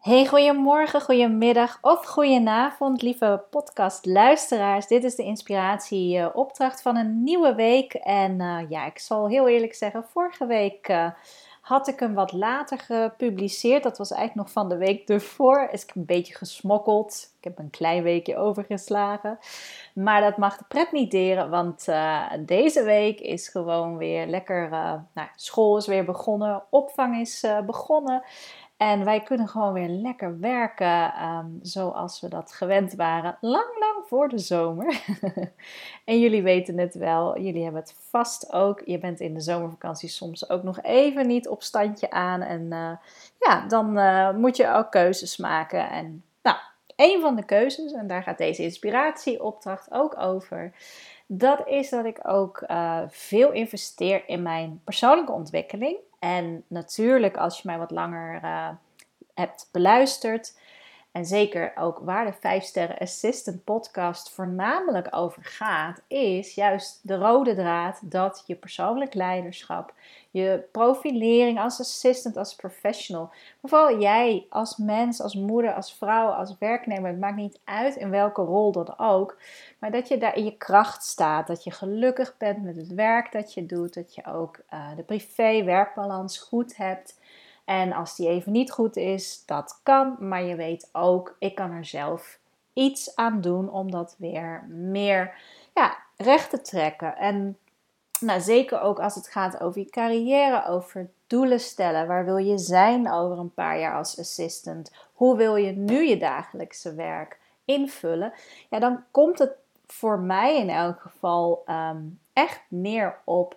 Hey, goedemorgen, goedemiddag of goedenavond, lieve podcastluisteraars. Dit is de inspiratie-opdracht van een nieuwe week. En uh, ja, ik zal heel eerlijk zeggen, vorige week uh, had ik hem wat later gepubliceerd. Dat was eigenlijk nog van de week ervoor. Is ik een beetje gesmokkeld. Ik heb een klein weekje overgeslagen. Maar dat mag de pret niet deren, want deze week is gewoon weer lekker. nou, school is weer begonnen, opvang is begonnen. En wij kunnen gewoon weer lekker werken um, zoals we dat gewend waren, lang, lang voor de zomer. en jullie weten het wel, jullie hebben het vast ook. Je bent in de zomervakantie soms ook nog even niet op standje aan. En uh, ja, dan uh, moet je ook keuzes maken. En nou, een van de keuzes, en daar gaat deze inspiratieopdracht ook over. Dat is dat ik ook uh, veel investeer in mijn persoonlijke ontwikkeling. En natuurlijk, als je mij wat langer uh, hebt beluisterd, en zeker ook waar de 5 Sterren Assistant podcast voornamelijk over gaat, is juist de rode draad dat je persoonlijk leiderschap, je profilering als assistant, als professional, vooral jij als mens, als moeder, als vrouw, als werknemer, het maakt niet uit in welke rol dan ook, maar dat je daar in je kracht staat, dat je gelukkig bent met het werk dat je doet, dat je ook uh, de privé-werkbalans goed hebt. En als die even niet goed is, dat kan, maar je weet ook, ik kan er zelf iets aan doen om dat weer meer ja, recht te trekken. En nou, zeker ook als het gaat over je carrière, over doelen stellen. Waar wil je zijn over een paar jaar als assistant? Hoe wil je nu je dagelijkse werk invullen? Ja, dan komt het voor mij in elk geval um, echt neer op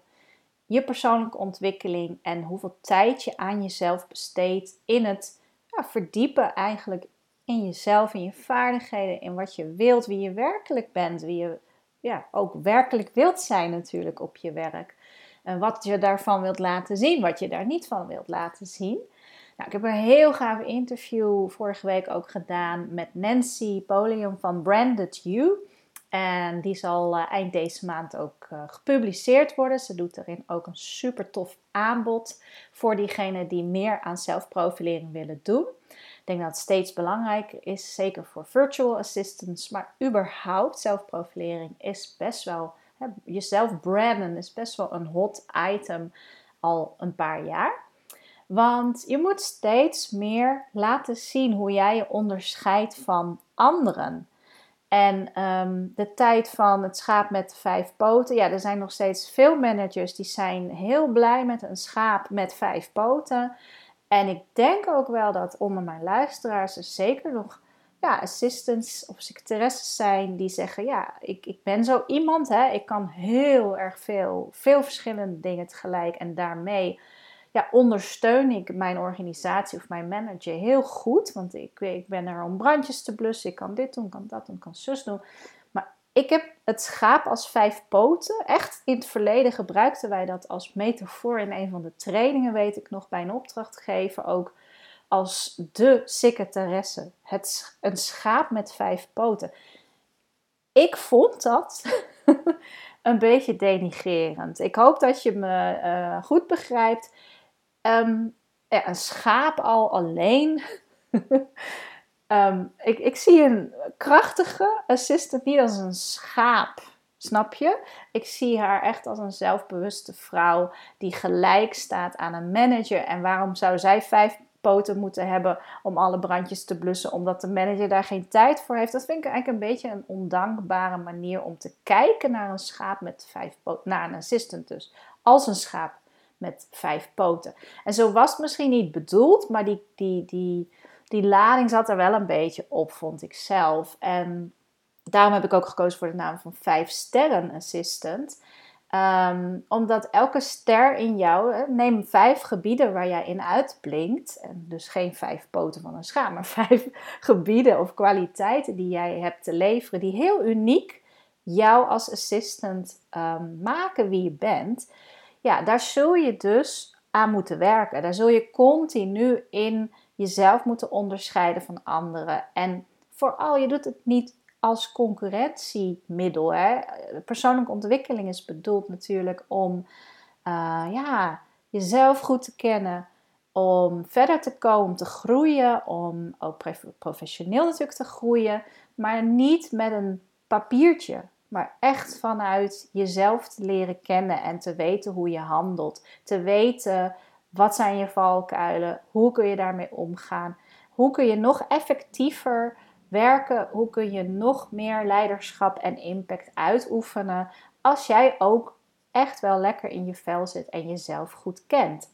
je persoonlijke ontwikkeling en hoeveel tijd je aan jezelf besteedt in het ja, verdiepen eigenlijk in jezelf, in je vaardigheden, in wat je wilt, wie je werkelijk bent, wie je ja, ook werkelijk wilt zijn natuurlijk op je werk. En wat je daarvan wilt laten zien, wat je daar niet van wilt laten zien. Nou, ik heb een heel gaaf interview vorige week ook gedaan met Nancy Polium van Branded You. En die zal uh, eind deze maand ook uh, gepubliceerd worden. Ze doet erin ook een super tof aanbod voor diegenen die meer aan zelfprofilering willen doen. Ik denk dat het steeds belangrijker is, zeker voor virtual assistants, maar überhaupt zelfprofilering is best wel, hè, jezelf branden is best wel een hot item al een paar jaar. Want je moet steeds meer laten zien hoe jij je onderscheidt van anderen. En um, de tijd van het schaap met vijf poten. Ja, er zijn nog steeds veel managers die zijn heel blij met een schaap met vijf poten. En ik denk ook wel dat onder mijn luisteraars er zeker nog ja, assistants of secretaresses zijn die zeggen: Ja, ik, ik ben zo iemand, hè, ik kan heel erg veel, veel verschillende dingen tegelijk. En daarmee ja, ondersteun ik mijn organisatie of mijn manager heel goed. Want ik, ik ben er om brandjes te blussen. Ik kan dit doen, kan dat doen, kan zus doen. Maar ik heb het schaap als vijf poten. Echt in het verleden gebruikten wij dat als metafoor in een van de trainingen, weet ik nog, bij een opdrachtgever ook. Als de secretaresse. Het, een schaap met vijf poten. Ik vond dat een beetje denigrerend. Ik hoop dat je me uh, goed begrijpt. Ja, een schaap al alleen. um, ik, ik zie een krachtige assistant niet als een schaap. Snap je? Ik zie haar echt als een zelfbewuste vrouw die gelijk staat aan een manager. En waarom zou zij vijf poten moeten hebben om alle brandjes te blussen, omdat de manager daar geen tijd voor heeft? Dat vind ik eigenlijk een beetje een ondankbare manier om te kijken naar een schaap met vijf poten, naar een assistant dus, als een schaap met vijf poten. En zo was het misschien niet bedoeld, maar die, die, die, die lading zat er wel een beetje op, vond ik zelf. En daarom heb ik ook gekozen voor de naam van vijf sterren assistant. Ehm, omdat elke ster in jou, neem vijf gebieden waar jij in uitblinkt. En dus geen vijf poten van een schaam, maar vijf gebieden of kwaliteiten die jij hebt te leveren, die heel uniek jou als assistant um, maken wie je bent ja, daar zul je dus aan moeten werken. Daar zul je continu in jezelf moeten onderscheiden van anderen. En vooral, je doet het niet als concurrentiemiddel. Hè? Persoonlijke ontwikkeling is bedoeld natuurlijk om uh, ja, jezelf goed te kennen, om verder te komen, om te groeien, om ook professioneel natuurlijk te groeien, maar niet met een papiertje, maar echt vanuit jezelf te leren kennen en te weten hoe je handelt, te weten wat zijn je valkuilen, hoe kun je daarmee omgaan, hoe kun je nog effectiever werken, hoe kun je nog meer leiderschap en impact uitoefenen als jij ook echt wel lekker in je vel zit en jezelf goed kent.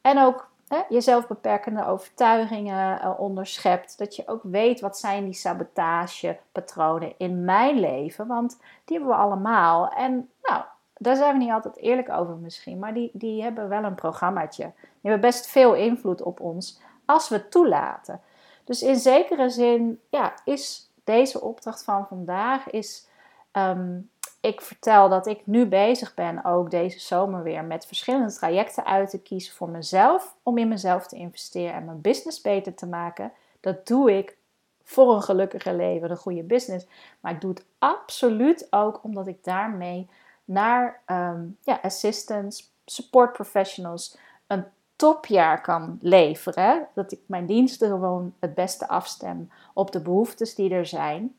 En ook hè, jezelf beperkende overtuigingen uh, onderschept. Dat je ook weet wat zijn die sabotagepatronen in mijn leven. Want die hebben we allemaal. En nou, daar zijn we niet altijd eerlijk over misschien. Maar die, die hebben wel een programmaatje. Die hebben best veel invloed op ons als we het toelaten. Dus in zekere zin ja, is deze opdracht van vandaag is ehm, ik vertel dat ik nu bezig ben, ook deze zomer weer, met verschillende trajecten uit te kiezen voor mezelf. Om in mezelf te investeren en mijn business beter te maken. Dat doe ik voor een gelukkiger leven, een goede business. Maar ik doe het absoluut ook omdat ik daarmee naar um, ja, assistants, support professionals, een topjaar kan leveren. Dat ik mijn diensten gewoon het beste afstem op de behoeftes die er zijn.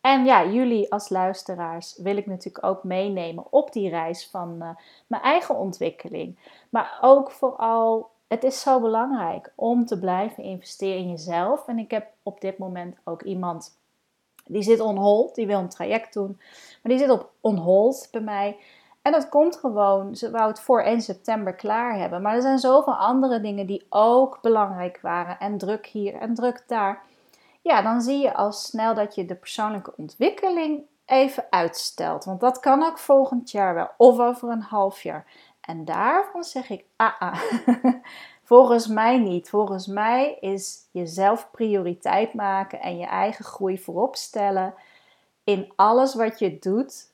En ja, jullie als luisteraars wil ik natuurlijk ook meenemen op die reis van uh, mijn eigen ontwikkeling. Maar ook vooral, het is zo belangrijk om te blijven investeren in jezelf. En ik heb op dit moment ook iemand die zit on hold, die wil een traject doen, maar die zit op on hold bij mij. En dat komt gewoon, ze wou het voor 1 september klaar hebben. Maar er zijn zoveel andere dingen die ook belangrijk waren. En druk hier en druk daar ja, dan zie je al snel dat je de persoonlijke ontwikkeling even uitstelt. Want dat kan ook volgend jaar wel, of over een half jaar. En daarvan zeg ik, ah, ah. volgens mij niet. Volgens mij is jezelf prioriteit maken en je eigen groei voorop stellen. In alles wat je doet,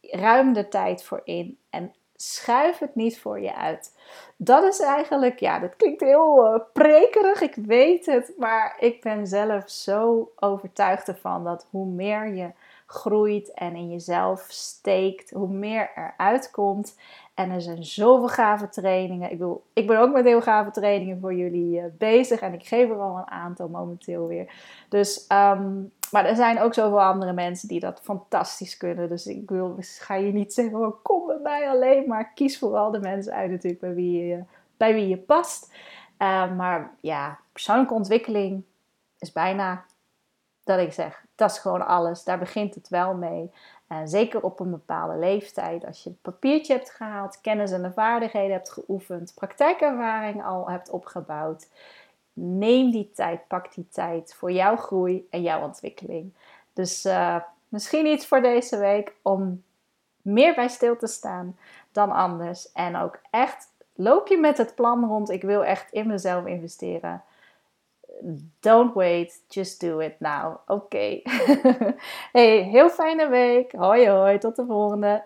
ruim de tijd voor in en schuif het niet voor je uit. Dat is eigenlijk, ja, dat klinkt heel uh, prekerig, ik weet het, maar ik ben zelf zo overtuigd ervan dat hoe meer je groeit en in jezelf steekt, hoe meer er uitkomt. En er zijn zoveel gave trainingen. Ik, bedoel, ik ben ook met heel gave trainingen voor jullie uh, bezig en ik geef er al een aantal momenteel weer. Dus um, maar er zijn ook zoveel andere mensen die dat fantastisch kunnen. Dus ik ga je niet zeggen, kom bij mij alleen. Maar kies vooral de mensen uit natuurlijk bij wie je, bij wie je past. Uh, maar ja, persoonlijke ontwikkeling is bijna dat ik zeg, dat is gewoon alles. Daar begint het wel mee. Zeker op een bepaalde leeftijd, als je het papiertje hebt gehaald, kennis en de vaardigheden hebt geoefend, praktijkervaring al hebt opgebouwd neem die tijd, pak die tijd voor jouw groei en jouw ontwikkeling. Dus uh, misschien iets voor deze week om meer bij stil te staan dan anders. En ook echt, loop je met het plan rond, ik wil echt in mezelf investeren. Don't wait, just do it now. Oké. hey, heel fijne week. Hoi hoi, tot de volgende.